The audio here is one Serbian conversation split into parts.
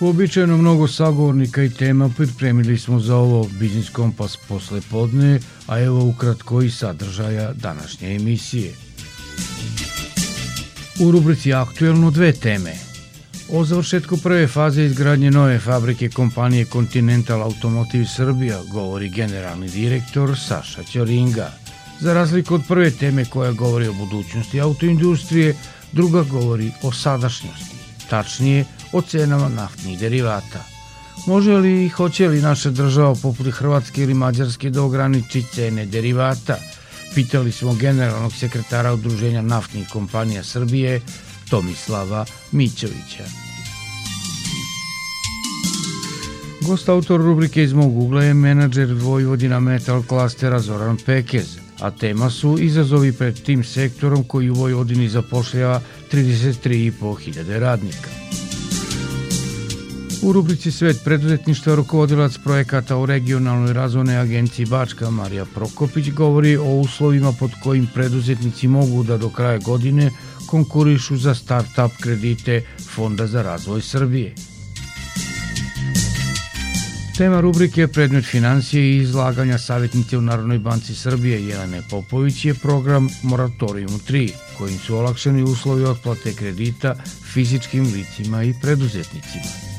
Uobičajeno mnogo sagovornika i tema pripremili smo za ovo Biznis Kompas posle podne, a evo ukratko i sadržaja današnje emisije. U rubrici Aktuelno dve teme. O završetku prve faze izgradnje nove fabrike kompanije Continental Automotive Srbija govori generalni direktor Saša Ćoringa. Za razliku od prve teme koja govori o budućnosti autoindustrije, druga govori o sadašnjosti, tačnije o cenama naftnih derivata. Može li i hoće li naša država poput Hrvatske ili Mađarske da ograniči cene derivata? Pitali smo generalnog sekretara Udruženja naftnih kompanija Srbije, Tomislava Mićovića. Gost autor rubrike iz mog ugla je menadžer Vojvodina Metal klastera Zoran Pekez, a tema su izazovi pred tim sektorom koji u Vojvodini zapošljava 33,5 hiljade radnika. U rubrici Svet preduzetništva rukovodilac projekata u regionalnoj razvojnoj agenciji Bačka Marija Prokopić govori o uslovima pod kojim preduzetnici mogu da do kraja godine konkurišu za start-up kredite Fonda za razvoj Srbije. Tema rubrike je predmet financije i izlaganja savjetnice u Narodnoj banci Srbije Jelene Popović je program Moratorium 3, kojim su olakšeni uslovi otplate kredita fizičkim licima i preduzetnicima.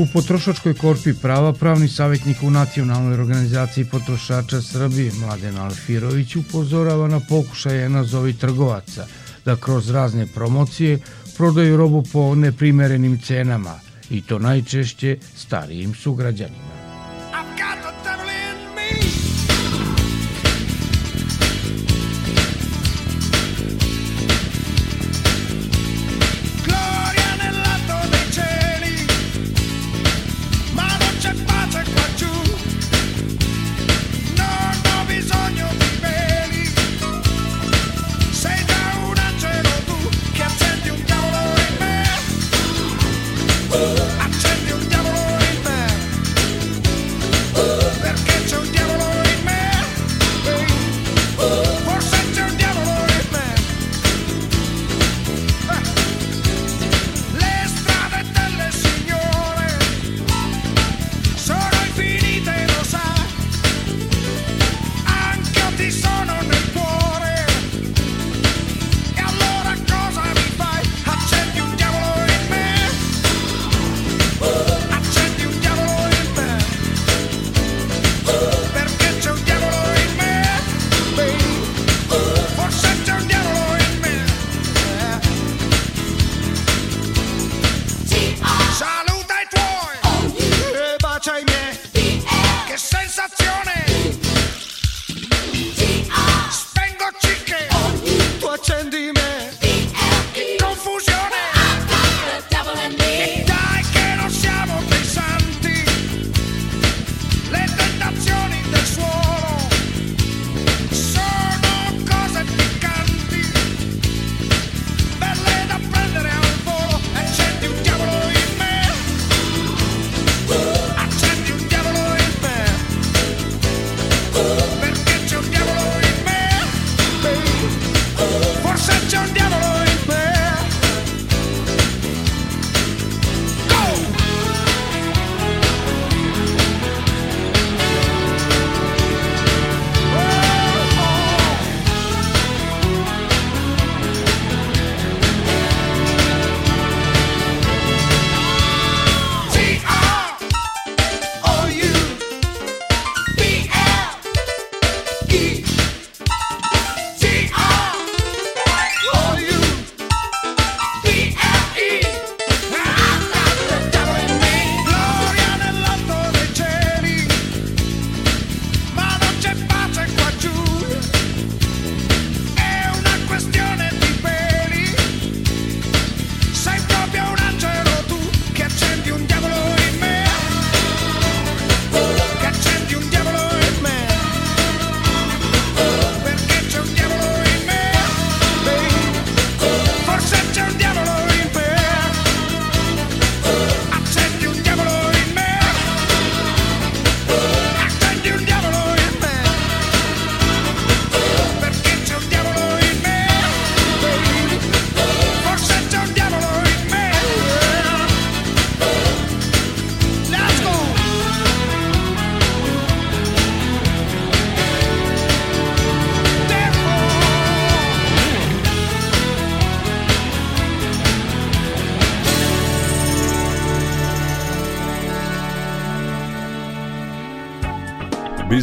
U potrošačkoj korpi prava pravni savjetnik u Nacionalnoj organizaciji potrošača Srbije Mladen Alfirović upozorava na pokušaje nazovi trgovaca da kroz razne promocije prodaju robu po neprimerenim cenama – i to najčešće starijim sugrađanima.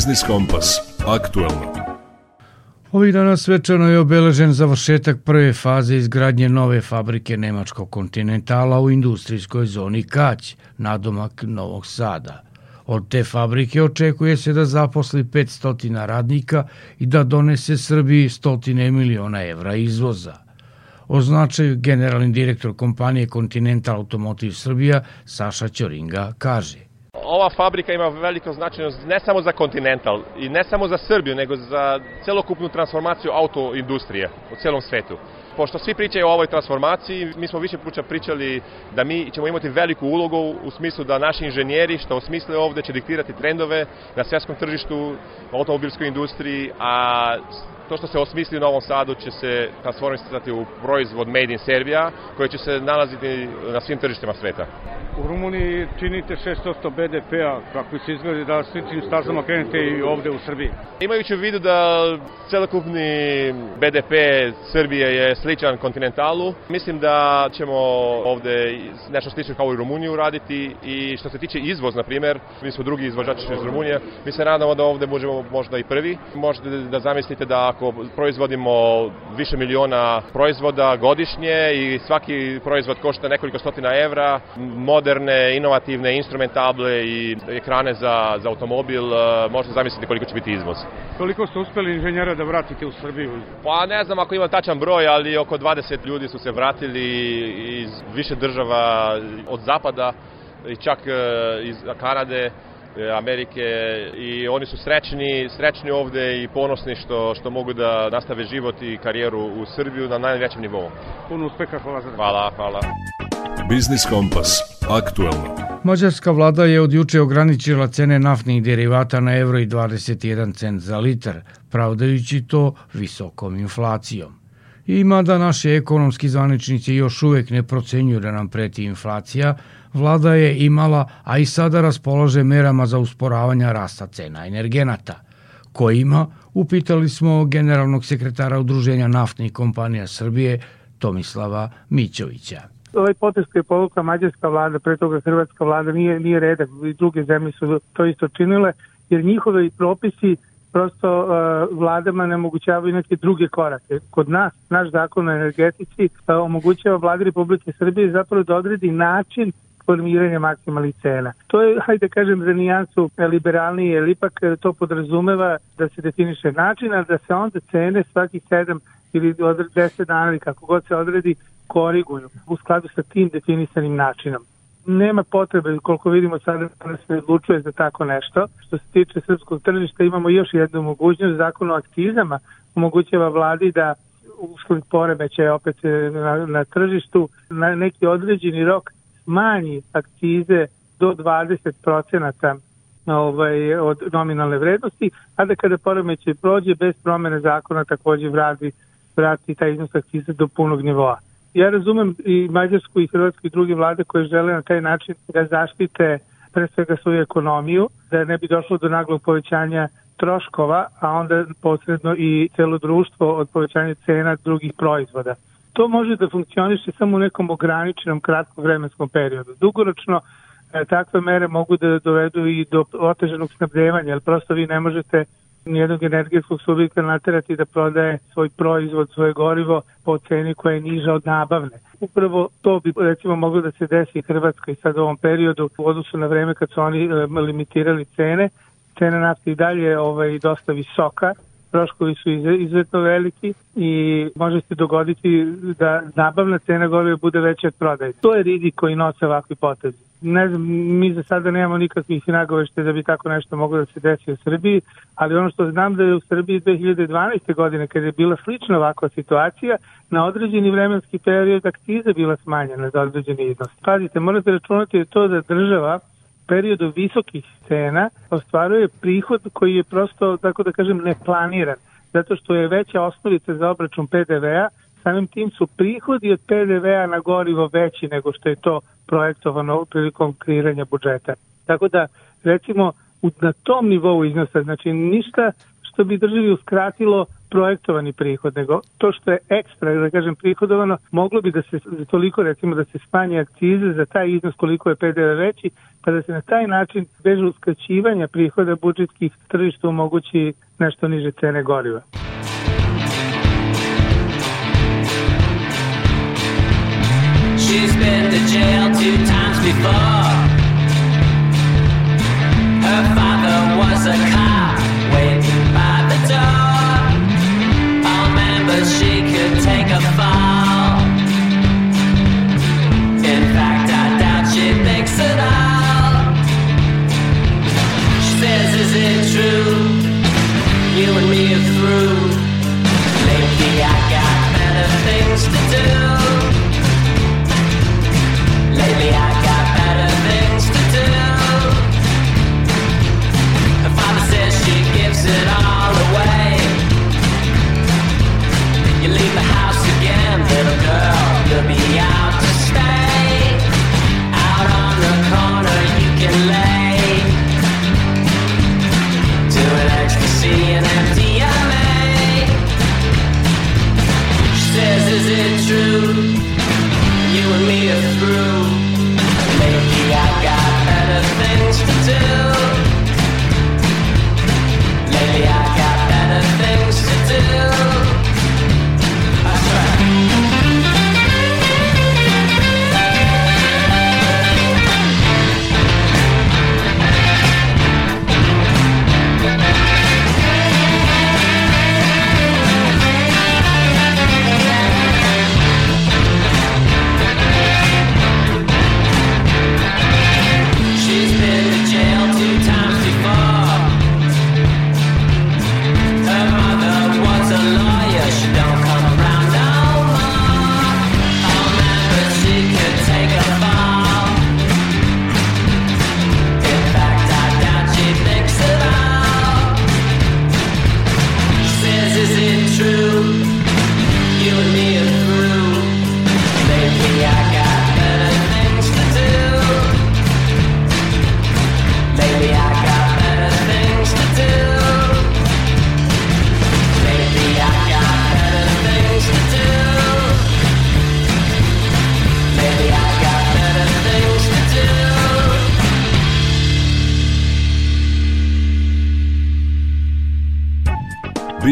Biznis Kompas. Aktualno. Ovih dana svečano je obeležen završetak prve faze izgradnje nove fabrike Nemačkog kontinentala u industrijskoj zoni Kać, nadomak Novog Sada. Od te fabrike očekuje se da zaposli 500 radnika i da donese Srbiji stotine miliona evra izvoza. O značaju generalni direktor kompanije Continental Automotive Srbija Saša Ćoringa kaže ova fabrika ima veliko značajnost ne samo za Continental i ne samo za Srbiju, nego za celokupnu transformaciju autoindustrije u celom svetu. Pošto svi pričaju o ovoj transformaciji, mi smo više puta pričali da mi ćemo imati veliku ulogu u smislu da naši inženjeri što osmisle ovde će diktirati trendove na svjetskom tržištu, automobilskoj industriji, a to što se osmisli u Novom Sadu će se transformisati u proizvod Made in Serbia, koji će se nalaziti na svim tržištima sveta. U Rumuniji činite 6% BDP-a, kako se izgleda da sličnim stazama krenete i ovde u Srbiji. Imajući u vidu da celokupni BDP Srbije je sličan kontinentalu, mislim da ćemo ovde nešto slično kao i Rumuniju raditi i što se tiče izvoz, na primer, mi smo drugi izvođači iz Rumunije, mi se nadamo da ovde možemo možda i prvi. Možete da zamislite da ako proizvodimo više miliona proizvoda godišnje i svaki proizvod košta nekoliko stotina evra, moderne, inovativne instrumentable i ekrane za, za automobil, e, možete zamisliti koliko će biti izvoz. Koliko ste uspeli inženjera da vratite u Srbiju? Pa ne znam ako ima tačan broj, ali oko 20 ljudi su se vratili iz više država od zapada i čak e, iz Kanade E, Amerike i oni su srećni, srećni ovde i ponosni što, što mogu da nastave život i karijeru u Srbiju na najvećem nivou. Puno uspeha, hvala za Hvala, hvala. Biznis Kompas. Aktualno. Mađarska vlada je od juče ograničila cene naftnih derivata na euro i 21 cent za litar, pravdajući to visokom inflacijom. I mada naši ekonomski zvaničnici još uvek ne procenjuju da nam preti inflacija, vlada je imala, a i sada raspolaže merama za usporavanje rasta cena energenata. Kojima, upitali smo generalnog sekretara Udruženja naftnih kompanija Srbije, Tomislava Mićovića. Ovaj potez koji je povukla mađarska vlada, pre toga hrvatska vlada, nije, nije redak, i druge zemlje su to isto činile, jer njihovi propisi prosto uh, vladama ne omogućavaju neke druge korake. Kod nas, naš zakon o energetici uh, omogućava vladi Republike Srbije zapravo da odredi način formiranja maksimalnih cena. To je, hajde kažem, za nijansu liberalniji, jer ipak to podrazumeva da se definiše način, a da se onda cene svakih 7 ili 10 dana ili kako god se odredi koriguju u skladu sa tim definisanim načinom nema potrebe, koliko vidimo sada da se odlučuje za tako nešto. Što se tiče srpskog tržišta imamo još jednu mogućnost, zakon o akcizama omogućava vladi da usled poremeće opet na, na tržištu na neki određeni rok smanji akcize do 20 procenata ovaj, od nominalne vrednosti, a da kada poremeće prođe bez promene zakona takođe vrati, vrati taj iznos akcize do punog nivoa ja razumem i Mađarsku i Hrvatsku i druge vlade koje žele na taj način da zaštite pre svega svoju ekonomiju, da ne bi došlo do naglog povećanja troškova, a onda posredno i celo društvo od povećanja cena drugih proizvoda. To može da funkcioniše samo u nekom ograničenom kratkom vremenskom periodu. Dugoročno e, takve mere mogu da dovedu i do oteženog snabdevanja, jer prosto vi ne možete nijednog energetskog subjekta naterati da prodaje svoj proizvod, svoje gorivo po ceni koja je niža od nabavne. Upravo to bi recimo moglo da se desi Hrvatskoj sad u ovom periodu u odnosu na vreme kad su oni e, limitirali cene. Cena nafte i dalje je ovaj, dosta visoka, troškovi su izuzetno veliki i može se dogoditi da nabavna cena goriva bude veća od prodaje. To je rizik koji nose ovakvi potezi ne znam, mi za sada nemamo nikakvih nagovešte da bi tako nešto moglo da se desi u Srbiji, ali ono što znam da je u Srbiji 2012. godine, kada je bila slična ovakva situacija, na određeni vremenski period akciza bila smanjena za određeni iznos. Pazite, morate računati da to da država periodu visokih cena ostvaruje prihod koji je prosto, tako da kažem, neplaniran, zato što je veća osnovica za obračun PDV-a, samim tim su prihodi od PDV-a na gorivo veći nego što je to projektovano prilikom kreiranja budžeta. Tako da, recimo, na tom nivou iznosa, znači ništa što bi državi uskratilo projektovani prihod, nego to što je ekstra, da kažem, prihodovano, moglo bi da se toliko, recimo, da se smanje akcize za taj iznos koliko je PDV veći, pa da se na taj način, bez uskraćivanja prihoda budžetskih tržišta omogući nešto niže cene goriva. She's been to jail two times before.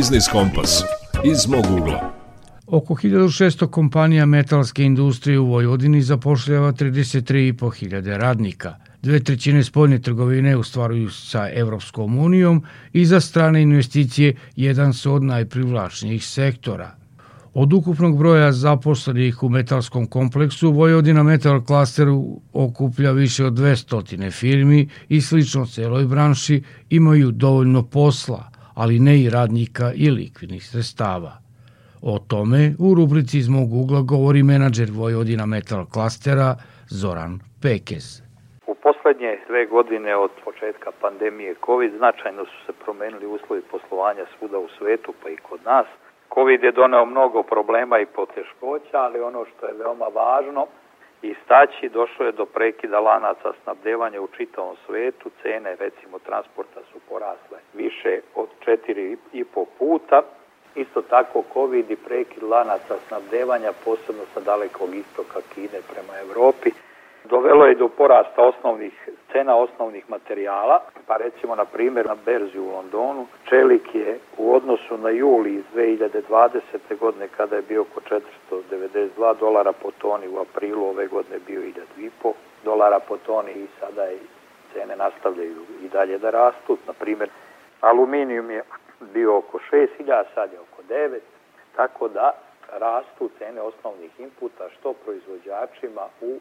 Biznis Kompas iz mog ugla. Oko 1600 kompanija metalske industrije u Vojvodini zapošljava 33.500 radnika. Dve trećine spoljne trgovine ustvaruju sa Evropskom unijom i za strane investicije jedan su od najprivlačnijih sektora. Od ukupnog broja zaposlenih u metalskom kompleksu, Vojvodina Metal Cluster okuplja više od 200 firmi i slično celoj branši imaju dovoljno posla, ali ne i radnika i likvidnih sredstava. O tome u rubrici iz mog ugla govori menadžer Vojvodina Metal Klastera Zoran Pekez. U poslednje dve godine od početka pandemije COVID značajno su se promenili uslovi poslovanja svuda u svetu pa i kod nas. COVID je doneo mnogo problema i poteškoća, ali ono što je veoma važno istaći, došlo je do prekida lanaca snabdevanja u čitavom svetu, cene recimo transporta su porasle više od 4,5 puta, Isto tako COVID i prekid lanaca snabdevanja, posebno sa dalekog istoka Kine prema Evropi, dovelo je do porasta osnovnih cena osnovnih materijala, pa recimo na primjer na berzi u Londonu čelik je u odnosu na juli iz 2020. godine kada je bio oko 492 dolara po toni, u aprilu ove godine bio 1500 dolara po toni i sada je cene nastavljaju i dalje da rastu. Na primjer, aluminijum je bio oko 6000, sad je oko 9, tako da rastu cene osnovnih inputa što proizvođačima u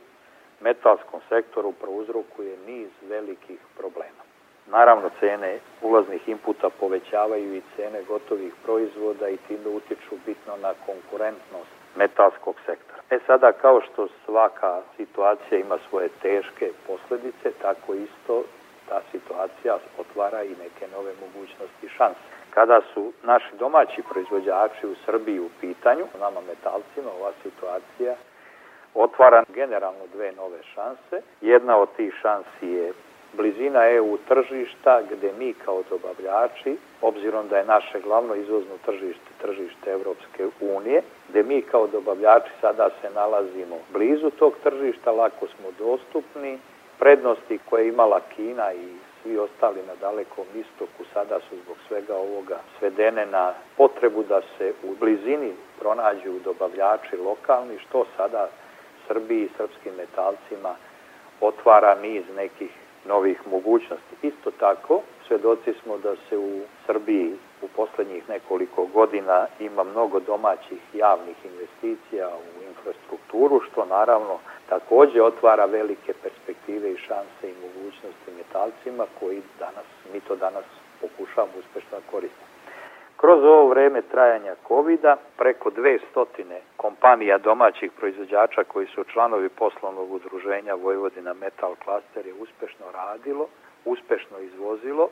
metalskom sektoru prouzrokuje niz velikih problema. Naravno, cene ulaznih inputa povećavaju i cene gotovih proizvoda i time utiču bitno na konkurentnost metalskog sektora. E sada, kao što svaka situacija ima svoje teške posledice, tako isto ta situacija otvara i neke nove mogućnosti i šanse. Kada su naši domaći proizvođači u Srbiji u pitanju, nama metalcima, ova situacija otvara generalno dve nove šanse. Jedna od tih šansi je blizina EU tržišta gde mi kao dobavljači, obzirom da je naše glavno izvozno tržište tržište Evropske unije, gde mi kao dobavljači sada se nalazimo blizu tog tržišta, lako smo dostupni, prednosti koje je imala Kina i svi ostali na dalekom istoku sada su zbog svega ovoga svedene na potrebu da se u blizini pronađu dobavljači lokalni, što sada Srbiji srpskim metalcima otvara niz nekih novih mogućnosti. Isto tako, svedoci smo da se u Srbiji u poslednjih nekoliko godina ima mnogo domaćih javnih investicija u infrastrukturu, što naravno takođe otvara velike perspektive i šanse i mogućnosti metalcima koji danas, mi to danas pokušavamo uspešno da koristiti. Kroz ovo vreme trajanja covid preko 200 kompanija domaćih proizvođača koji su članovi poslovnog udruženja Vojvodina Metal Cluster je uspešno radilo, uspešno izvozilo,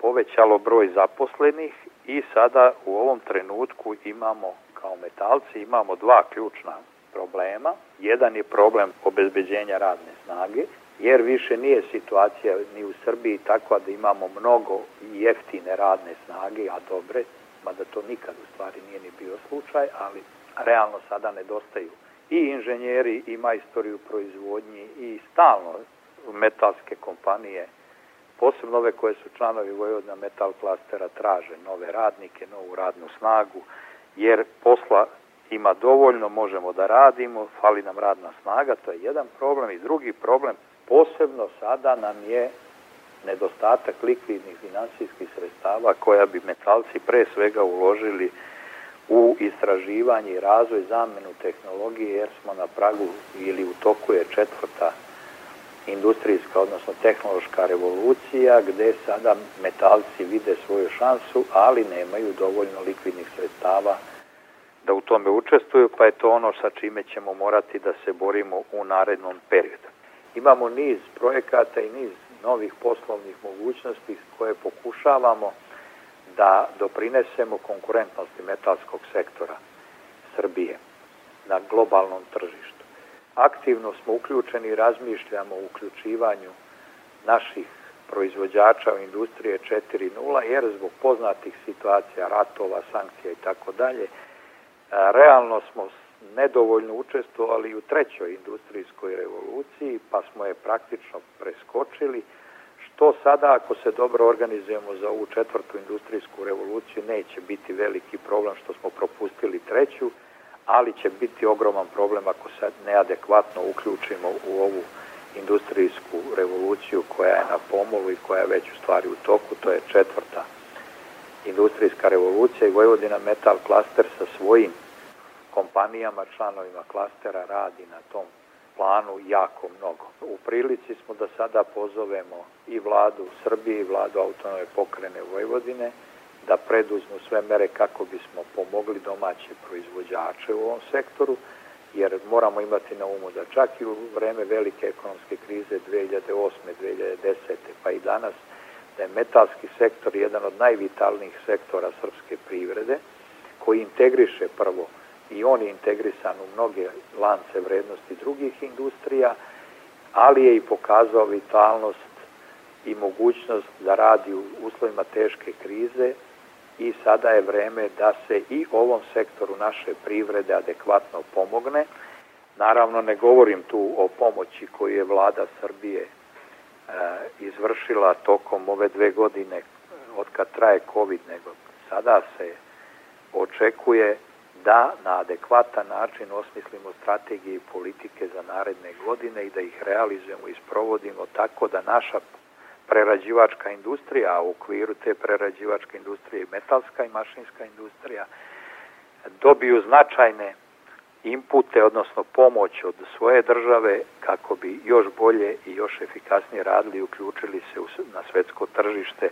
povećalo broj zaposlenih i sada u ovom trenutku imamo kao metalci imamo dva ključna problema. Jedan je problem obezbeđenja radne snage, jer više nije situacija ni u Srbiji takva da imamo mnogo jeftine radne snage, a dobre, mada to nikad u stvari nije ni bio slučaj, ali realno sada nedostaju i inženjeri i majstori u proizvodnji i stalno metalske kompanije, posebno ove koje su članovi Vojvodna Metal Klastera, traže nove radnike, novu radnu snagu, jer posla ima dovoljno, možemo da radimo, fali nam radna snaga, to je jedan problem. I drugi problem, posebno sada nam je nedostatak likvidnih finansijskih sredstava koja bi metalci pre svega uložili u istraživanje i razvoj zamenu tehnologije jer smo na pragu ili u toku je četvrta industrijska, odnosno tehnološka revolucija gde sada metalci vide svoju šansu, ali nemaju dovoljno likvidnih sredstava da u tome učestvuju, pa je to ono sa čime ćemo morati da se borimo u narednom periodu. Imamo niz projekata i niz novih poslovnih mogućnosti koje pokušavamo da doprinesemo konkurentnosti metalskog sektora Srbije na globalnom tržištu. Aktivno smo uključeni i razmišljamo o uključivanju naših proizvođača u industrije 4.0 jer zbog poznatih situacija, ratova, sankcija i tako dalje, realno smo nedovoljno učestvovali u trećoj industrijskoj revoluciji, pa smo je praktično preskočili, što sada ako se dobro organizujemo za ovu četvrtu industrijsku revoluciju neće biti veliki problem što smo propustili treću, ali će biti ogroman problem ako se neadekvatno uključimo u ovu industrijsku revoluciju koja je na pomolu i koja je već u stvari u toku, to je četvrta industrijska revolucija i Vojvodina Metal Cluster sa svojim kompanijama, članovima klastera radi na tom planu jako mnogo. U prilici smo da sada pozovemo i vladu Srbije i vladu autonome pokrene Vojvodine da preduzmu sve mere kako bismo pomogli domaće proizvođače u ovom sektoru, jer moramo imati na umu da čak i u vreme velike ekonomske krize 2008. 2010. pa i danas da je metalski sektor jedan od najvitalnijih sektora srpske privrede koji integriše prvo i on je integrisan u mnoge lance vrednosti drugih industrija, ali je i pokazao vitalnost i mogućnost da radi u uslovima teške krize i sada je vreme da se i ovom sektoru naše privrede adekvatno pomogne. Naravno ne govorim tu o pomoći koju je vlada Srbije e, izvršila tokom ove dve godine od kad traje COVID, nego sada se očekuje da na adekvatan način osmislimo strategije i politike za naredne godine i da ih realizujemo i sprovodimo tako da naša prerađivačka industrija, a u okviru te prerađivačke industrije i metalska i mašinska industrija, dobiju značajne impute, odnosno pomoć od svoje države kako bi još bolje i još efikasnije radili i uključili se na svetsko tržište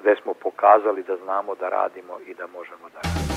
gde smo pokazali da znamo da radimo i da možemo da radimo.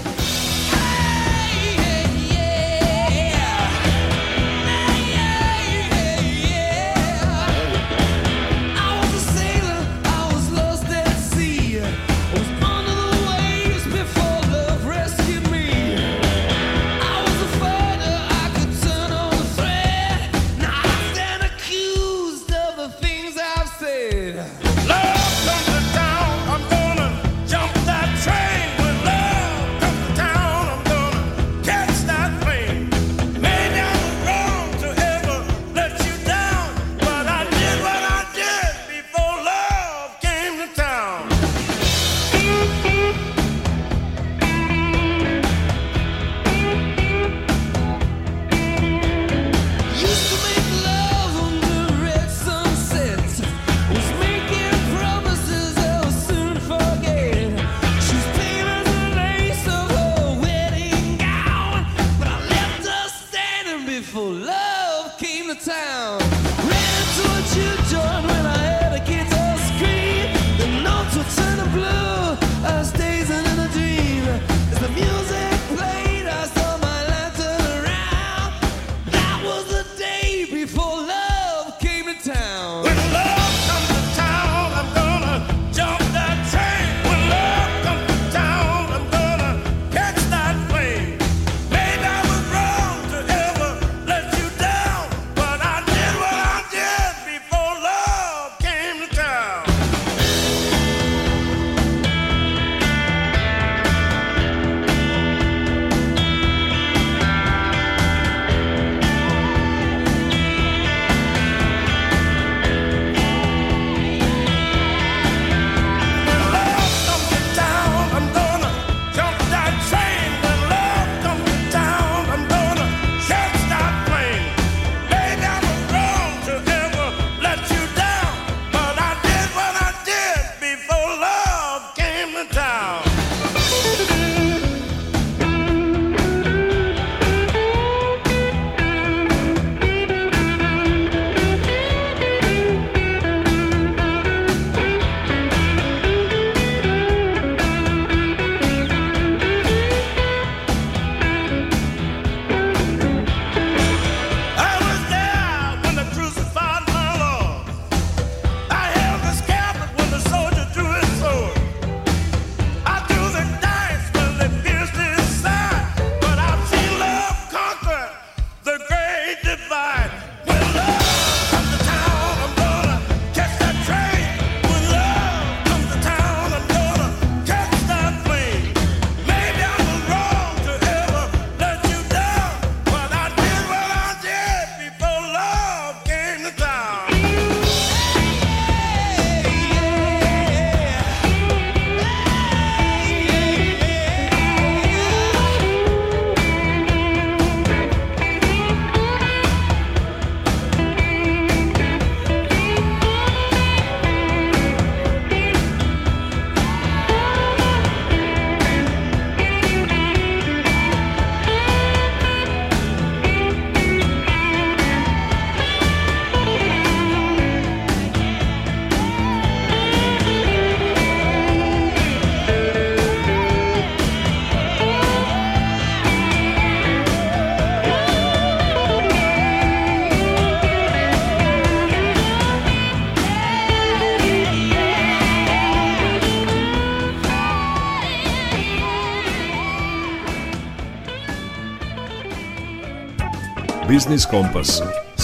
Biznis Kompas.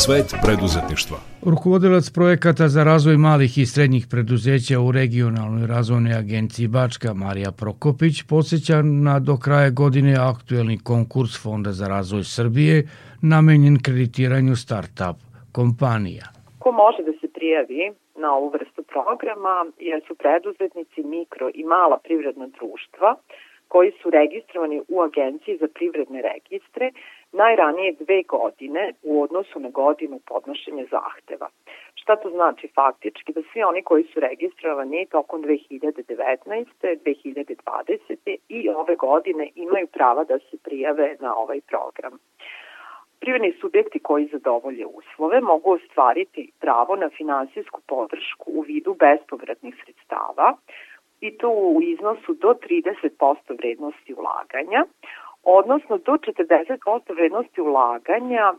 Svet preduzetništva. Rukovodilac projekata za razvoj malih i srednjih preduzeća u regionalnoj razvojnoj agenciji Bačka Marija Prokopić podsjeća na do kraja godine aktuelni konkurs Fonda za razvoj Srbije namenjen kreditiranju start-up kompanija. Ko može da se prijavi na ovu vrstu programa jer su preduzetnici mikro i mala privredna društva koji su registrovani u Agenciji za privredne registre najranije dve godine u odnosu na godinu podnošenja zahteva. Šta to znači faktički? Da svi oni koji su registrovani tokom 2019. 2020. i ove godine imaju prava da se prijave na ovaj program. Privredni subjekti koji zadovolje uslove mogu ostvariti pravo na finansijsku podršku u vidu bespovratnih sredstava i to u iznosu do 30% vrednosti ulaganja, odnosno do 40% vrednosti ulaganja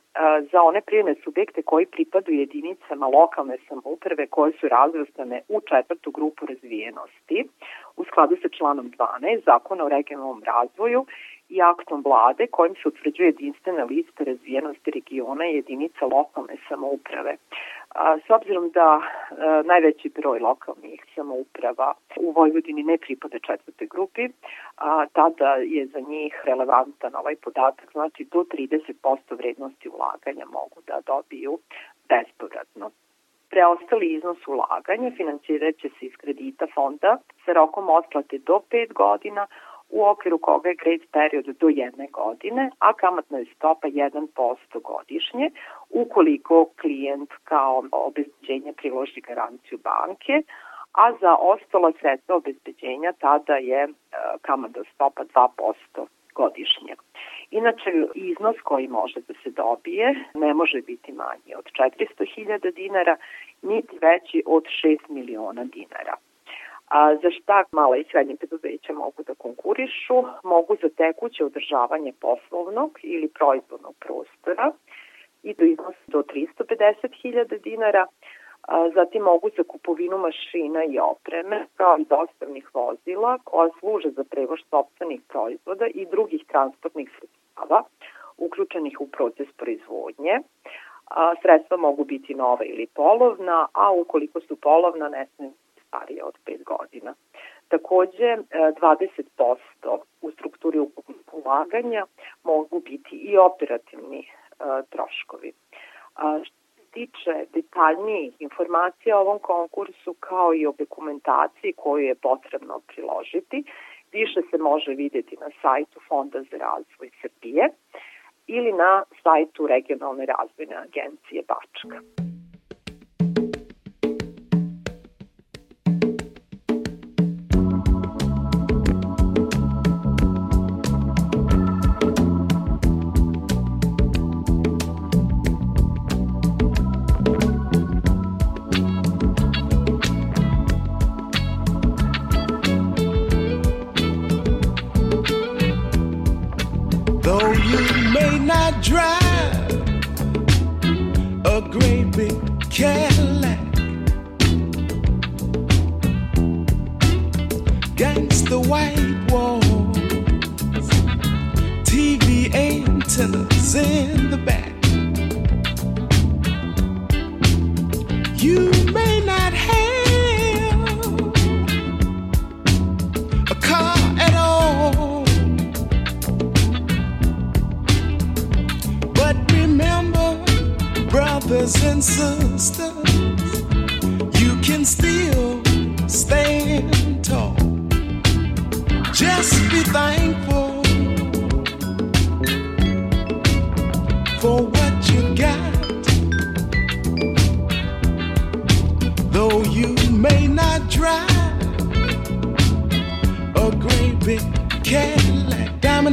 za one privredne subjekte koji pripadaju jedinicama lokalne samouprave koje su razvrstane u četvrtu grupu razvijenosti u skladu sa članom 12 Zakona o regionalnom razvoju i aktom vlade kojim se utvrđuje jedinstvena lista razvijenosti regiona i jedinica lokalne samouprave. A, S obzirom da a, najveći broj lokalnih samouprava u Vojvodini ne pripada četvrte grupi, a, tada je za njih relevantan ovaj podatak, znači do 30% vrednosti ulaganja mogu da dobiju bespovratno. Preostali iznos ulaganja financirat će se iz kredita fonda sa rokom otplate do 5 godina, u okviru koga je grace period do jedne godine, a kamatna je stopa 1% godišnje, ukoliko klijent kao obezbeđenje priloži garanciju banke, a za ostala sredstva obezbeđenja tada je e, kamatna stopa 2% godišnje. Inače, iznos koji može da se dobije ne može biti manji od 400.000 dinara, niti veći od 6 miliona dinara. A za šta mala i srednje preduzeća mogu da konkurišu? Mogu za tekuće održavanje poslovnog ili proizvodnog prostora i do iznosa do 350.000 dinara, a, zatim mogu za kupovinu mašina i opreme, kao i dostavnih vozila koja služe za prevoz sobstvenih proizvoda i drugih transportnih sredstava uključenih u proces proizvodnje. A, sredstva mogu biti nova ili polovna, a ukoliko su polovna ne sme starije od 5 godina. Takođe, 20% u strukturi ulaganja mogu biti i operativni e, troškovi. Što tiče detaljnijih informacija o ovom konkursu kao i o dokumentaciji koju je potrebno priložiti, više se može videti na sajtu Fonda za razvoj Srbije ili na sajtu Regionalne razvojne agencije Bačka.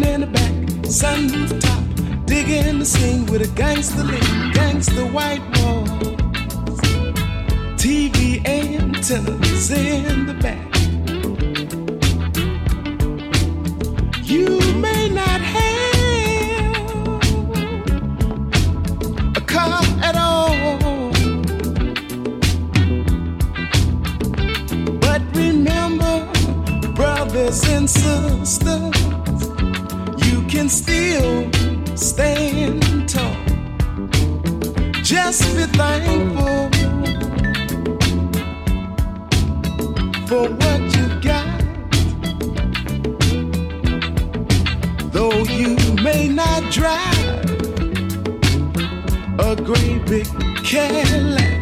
In the back, sunroof top, digging the scene with a gangster lean, gangster white walls, TV antennas in the back. You may not have a car at all. But remember, brothers and sisters, can still stand tall. Just be thankful for what you got. Though you may not drive a great big Cadillac.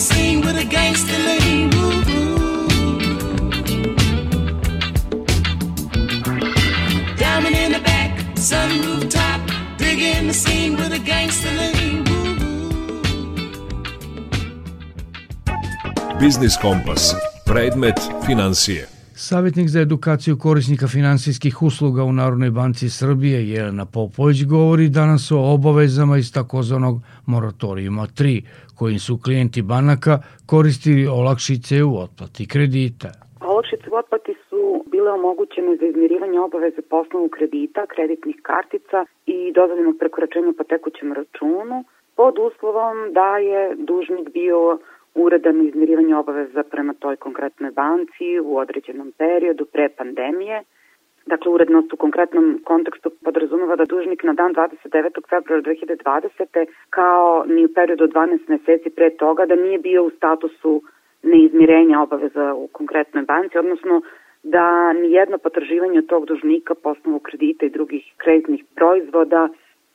Scene with a gangster lean. Woo-hoo. Diamond in the back, sunroof top, digging the scene with a gangster lean. Biznis Kompas. Predmet financije. Savjetnik za edukaciju korisnika finansijskih usluga u Narodnoj banci Srbije Jelena Popović govori danas o obavezama iz takozvanog moratorijuma 3, kojim su klijenti banaka koristili olakšice u otplati kredita. Olakšice u otplati su bile omogućene za izmirivanje obaveze po osnovu kredita, kreditnih kartica i dozvoljenog prekoračenja po tekućem računu pod uslovom da je dužnik bio uredano izmirivanje obaveza prema toj konkretnoj banci u određenom periodu pre pandemije. Dakle, urednost u konkretnom kontekstu podrazumeva da dužnik na dan 29. februara 2020. kao ni u periodu od 12 meseci pre toga da nije bio u statusu neizmirenja obaveza u konkretnoj banci, odnosno da nijedno potraživanje tog dužnika po osnovu kredita i drugih kreditnih proizvoda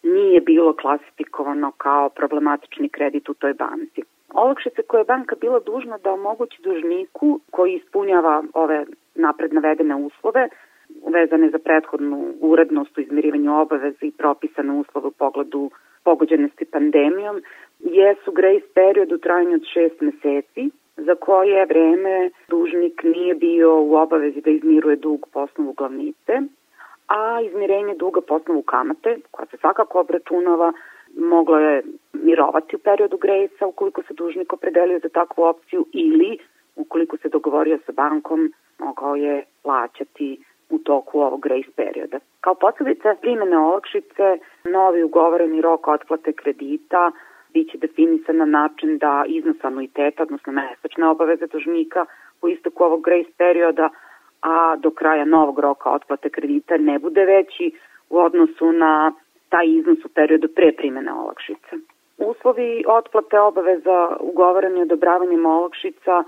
nije bilo klasifikovano kao problematični kredit u toj banci. Olakšice koje je banka bila dužna da omogući dužniku koji ispunjava ove napred navedene uslove, vezane za prethodnu urednost u izmirivanju obaveza i propisane uslove u pogledu pogođenosti pandemijom, jesu grace period u trajanju od šest meseci, za koje vreme dužnik nije bio u obavezi da izmiruje dug po osnovu glavnice, a izmirenje duga po osnovu kamate, koja se svakako obračunava, moglo je mirovati u periodu grejsa ukoliko se dužnik opredelio za takvu opciju ili ukoliko se dogovorio sa bankom, mogao je plaćati u toku ovog grace perioda. Kao posledica primene olakšice, novi ugovoreni rok otplate kredita biće definisan na način da iznos anuiteta, odnosno mesečne obaveze dužnika u istoku ovog grace perioda, a do kraja novog roka otplate kredita ne bude veći u odnosu na taj iznos u periodu pre primene olakšice. Uslovi otplate obaveza ugovoreni odobravanjem olakšica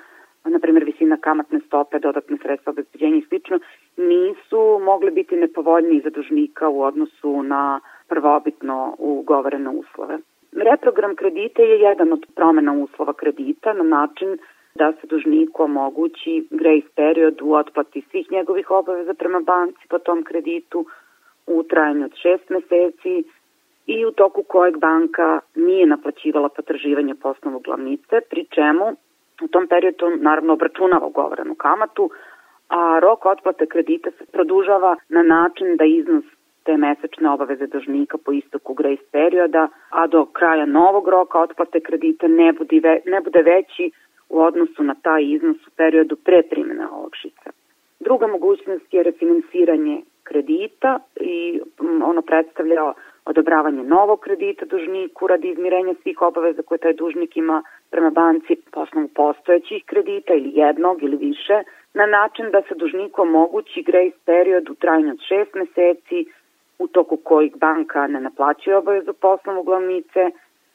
na primjer visina kamatne stope, dodatne sredstva obezbeđenja i slično, nisu mogli biti nepovoljniji za dužnika u odnosu na prvobitno ugovorene uslove. Reprogram kredita je jedan od promena uslova kredita na način da se dužniku omogući grace period u otplati svih njegovih obaveza prema banci po tom kreditu u trajanju od šest meseci i u toku kojeg banka nije naplaćivala potraživanje po osnovu glavnice, pri čemu u tom periodu naravno obračunava ugovorenu kamatu, a rok otplate kredita se produžava na način da iznos te mesečne obaveze dužnika po istoku grace perioda, a do kraja novog roka otplate kredita ne bude, ve, ne bude veći u odnosu na taj iznos u periodu pre primjene olakšica. Druga mogućnost je refinansiranje kredita i ono predstavlja odobravanje novog kredita dužniku radi izmirenja svih obaveza koje taj dužnik ima prema banci po osnovu postojećih kredita ili jednog ili više, na način da se dužniku omogući grace period u trajanju od šest meseci u toku kojih banka ne naplaćuje obavezu po osnovu glavnice,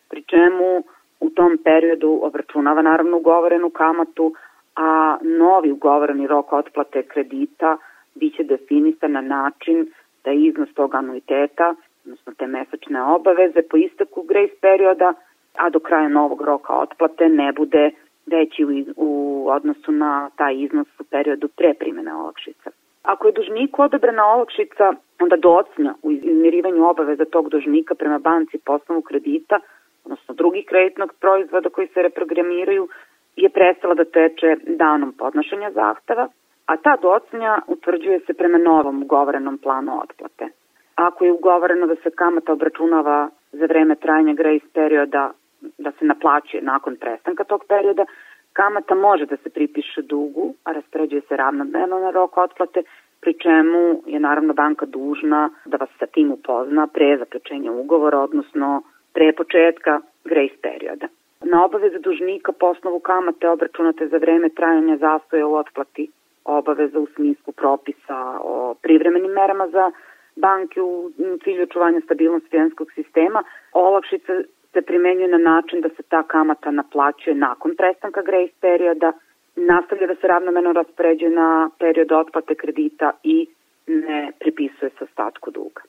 pri čemu u tom periodu obračunava naravno ugovorenu kamatu, a novi ugovoreni rok otplate kredita biće definisan na način da iznos tog anuiteta, odnosno te mesečne obaveze po isteku grace perioda, a do kraja novog roka otplate ne bude veći u, u odnosu na taj iznos u periodu pre primjene olakšica. Ako je dužniku odobrena olakšica, onda docnja u izmirivanju obaveza tog dužnika prema banci po osnovu kredita, odnosno drugih kreditnog proizvoda koji se reprogramiraju, je prestala da teče danom podnošenja zahteva, a ta docnja utvrđuje se prema novom ugovorenom planu otplate. Ako je ugovoreno da se kamata obračunava za vreme trajanja grace perioda, da se naplaćuje nakon prestanka tog perioda, kamata može da se pripiše dugu, a raspoređuje se ravnomerno na rok otplate, pri čemu je naravno banka dužna da vas sa tim upozna pre zaključenja ugovora, odnosno pre početka grace perioda. Na obaveze dužnika po osnovu kamate obračunate za vreme trajanja zastoja u otplati obaveza u smislu propisa o privremenim merama za banke u cilju očuvanja stabilnosti finanskog sistema. Olakšica se primenjuje na način da se ta kamata naplaćuje nakon prestanka grace perioda, nastavlja da se ravnomerno raspoređuje na period otplate kredita i ne pripisuje se ostatku duga.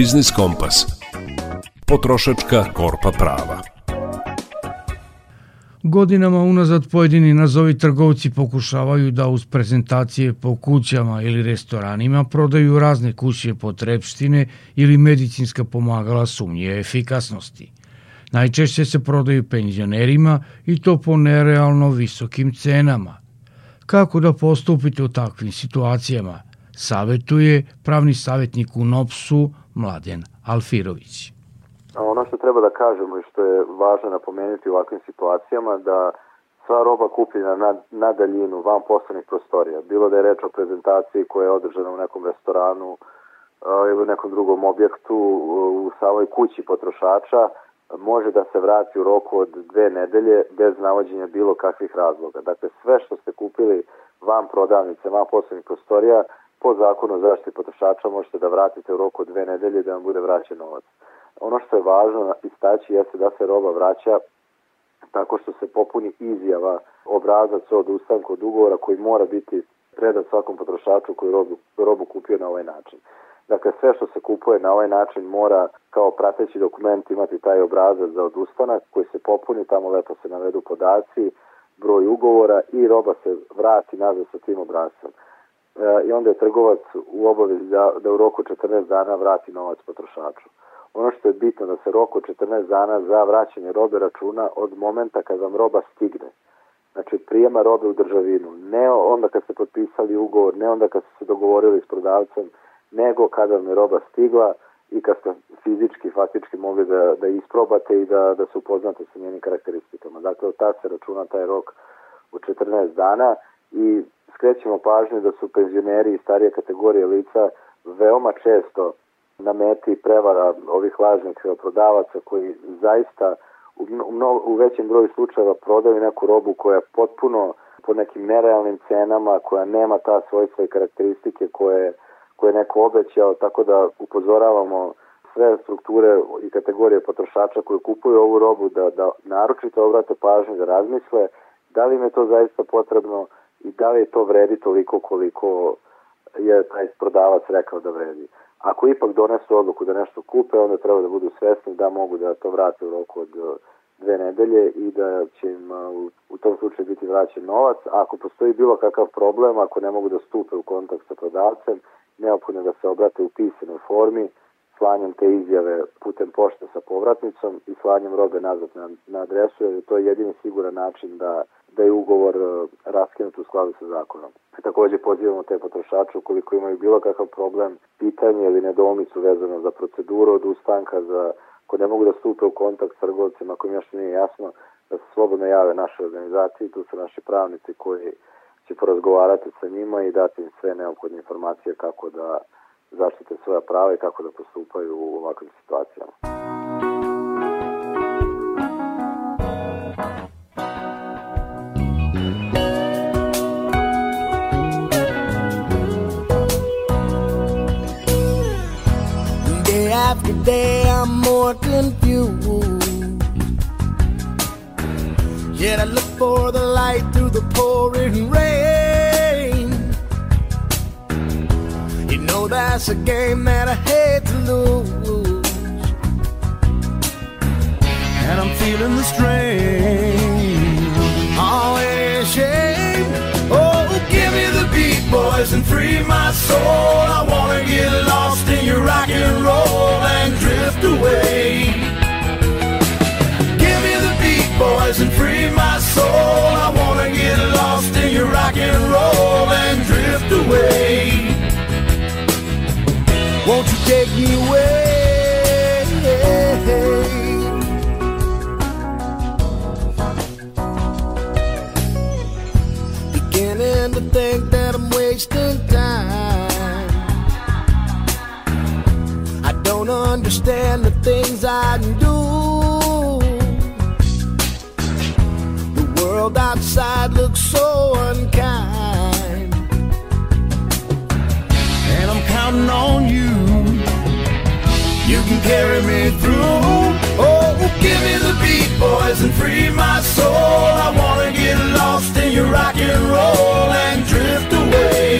Biznis Kompas. Potrošačka korpa prava. Godinama unazad pojedini nazovi trgovci pokušavaju da uz prezentacije po kućama ili restoranima prodaju razne kuće potrepštine ili medicinska pomagala sumnje efikasnosti. Najčešće se prodaju penzionerima i to po nerealno visokim cenama. Kako da postupite u takvim situacijama? Savetuje pravni savjetnik u NOPS-u Mladen Alfirović. Ono što treba da kažemo i što je važno napomenuti u ovakvim situacijama da sva roba kupljena na, na daljinu, van poslovnih prostorija, bilo da je reč o prezentaciji koja je održana u nekom restoranu ili u nekom drugom objektu u samoj kući potrošača, može da se vrati u roku od dve nedelje bez navođenja bilo kakvih razloga. Dakle, sve što ste kupili van prodavnice, van poslovnih prostorija, po zakonu o zaštiti potrošača možete da vratite u roku dve nedelje da vam bude vraćen novac. Ono što je važno istaći jeste da se roba vraća tako što se popuni izjava obrazac od ustanka od ugovora koji mora biti predat svakom potrošaču koji robu, robu kupio na ovaj način. Dakle, sve što se kupuje na ovaj način mora kao prateći dokument imati taj obrazac za odustanak koji se popuni, tamo lepo se navedu podaci, broj ugovora i roba se vrati nazad sa tim obrazcem. E, I onda je trgovac u obavezi da, da u roku 14 dana vrati novac potrošaču. Ono što je bitno da se rok od 14 dana za vraćanje robe računa od momenta kad vam roba stigne. Znači prijema robe u državinu, ne onda kad ste potpisali ugovor, ne onda kad ste se dogovorili s prodavcem, nego kada vam je roba stigla i kad ste fizički, faktički mogli da, da isprobate i da, da se upoznate sa njenim karakteristikama. Dakle, od tada se računa taj rok u 14 dana i skrećemo pažnju da su penzioneri i starije kategorije lica veoma često na meti prevara ovih lažnih prodavaca koji zaista u, mno, u većem broju slučajeva prodaju neku robu koja je potpuno po nekim nerealnim cenama, koja nema ta svojstva i karakteristike koje, koje je neko obećao, tako da upozoravamo sve strukture i kategorije potrošača koji kupuju ovu robu da, da naročito obrate pažnju da razmisle da li im je to zaista potrebno i da li to vredi toliko koliko je taj prodavac rekao da vredi. Ako ipak donesu odluku da nešto kupe, onda treba da budu svesni da mogu da to vrate u roku od uh, dve nedelje i da će im uh, u, tom slučaju biti vraćen novac. Ako postoji bilo kakav problem, ako ne mogu da stupe u kontakt sa prodavcem, neophodno da se obrate u pisanoj formi, slanjem te izjave putem pošte sa povratnicom i slanjem robe nazad na, na adresu, jer to je jedini siguran način da da je ugovor uh, raskinut u skladu sa zakonom. Takođe pozivamo te potrošače ukoliko imaju bilo kakav problem, pitanje ili nedomicu vezano za proceduru od ustanka, za ako ne mogu da stupe u kontakt s trgovcima, ako im još nije jasno, da se slobodno jave naše organizacije, tu su naši pravnici koji će porazgovarati sa njima i dati im sve neophodne informacije kako da zaštite svoja prava i kako da postupaju u ovakvim situacijama. After day, I'm more confused. Yet I look for the light through the pouring rain. You know that's a game that I hate to lose. And I'm feeling the strain. Oh, it is shame. Oh, give me the beat, boys, and free my soul. I soul. I wanna get lost in your rock and roll and drift away. Won't you take me away? Beginning to think that I'm wasting time. I don't understand the things I do. World outside looks so unkind. And I'm counting on you. You can carry me through. Oh, give me the beat, boys, and free my soul. I wanna get lost in your rock and roll and drift away.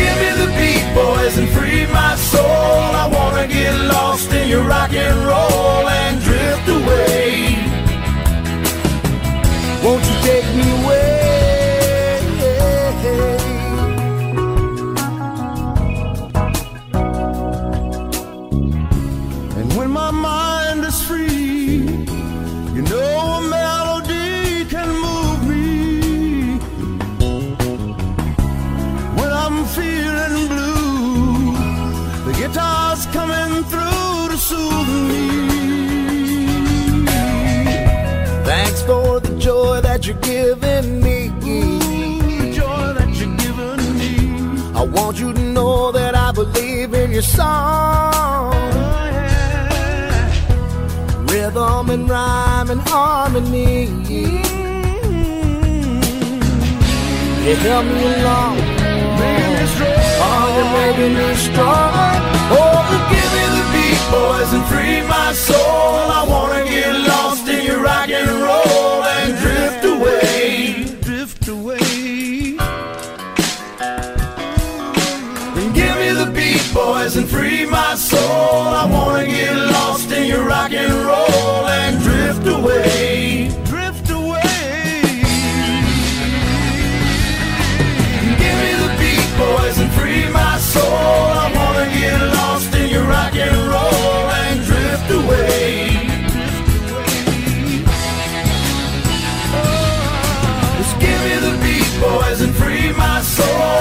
Give me the beat, boys, and free my soul. I wanna get lost in your rock and roll and me. Thanks for the joy that you're giving me. the joy that you're giving me. I want you to know that I believe in your song. Rhythm and rhyme and harmony. You help me along. Oh, you're making me strong. Oh, give me the beat, boys, and free my soul. I wanna get lost in your rock and roll and drift away. Drift away. Then give me the beat, boys, and free my soul. I wanna get lost in your rock and roll and. Drift away. Soul.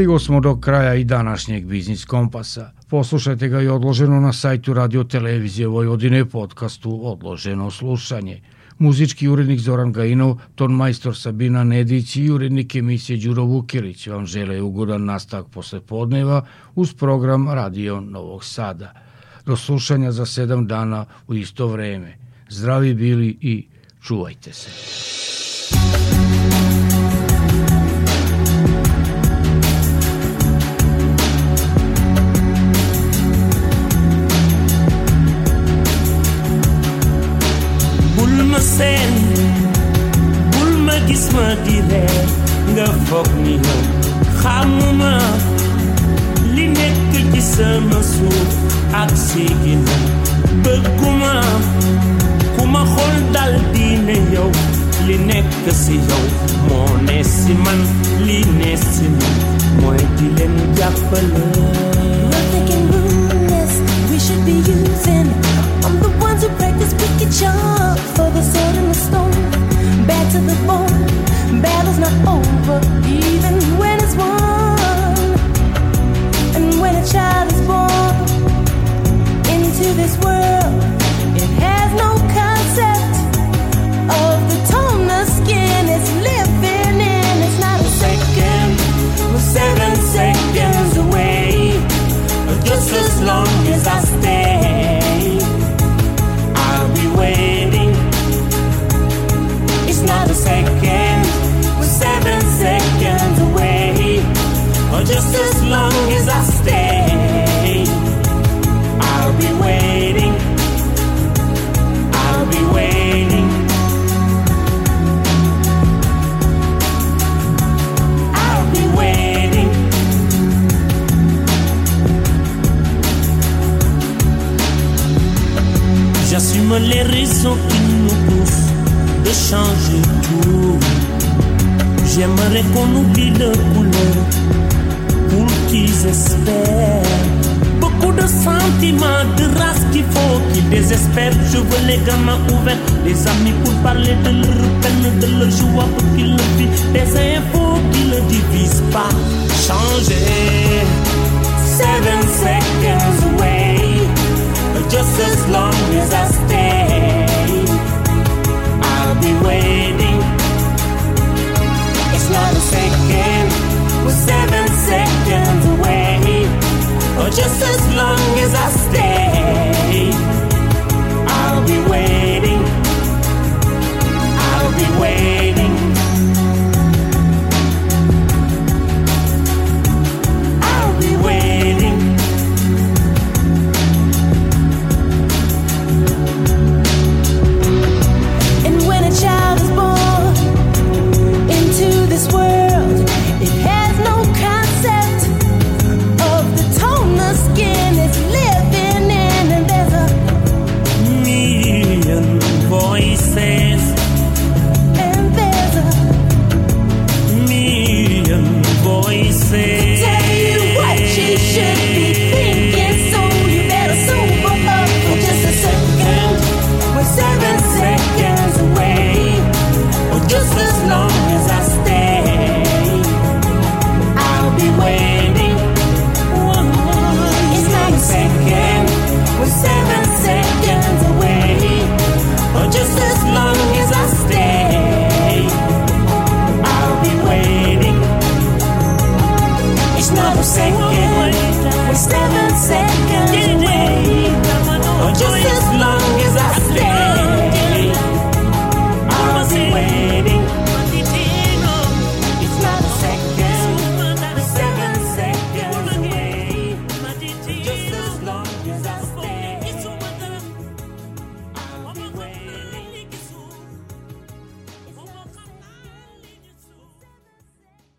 Stigo smo do kraja i današnjeg Biznis Kompasa. Poslušajte ga i odloženo na sajtu Radio Televizije Vojvodine podcastu Odloženo slušanje. Muzički urednik Zoran Gajinov, ton majstor Sabina Nedić i urednik emisije Đuro Vukilić vam žele ugodan nastavak posle podneva uz program Radio Novog Sada. Do slušanja za sedam dana u isto vreme. Zdravi bili i čuvajte se. Bul ma gis ma di ree nga foog ni yow xamuma li nekk ci sama suuf ak si ginnaaw bëgguma ku ma dal di yow li nekk si yow moo ne man li ne si man mooy di leen jàppale. We should be using. I'm the ones who practice wicked charm to the bone. Battle's not over, even when it's won. And when child qui nous poussent de changer tout. J'aimerais qu'on oublie le couleur pour qu'ils espèrent. Beaucoup de sentiments, de race qu'il faut qu'ils désespèrent. Je veux les gamins ouverts, les amis pour parler de leur peine, de leur joie pour qu'ils le vivent. Des infos qui ne divisent pas. Changer. Seven seconds away. Just as long as I stay, It's not a second, we're seven seconds away. Or just as long as I stay.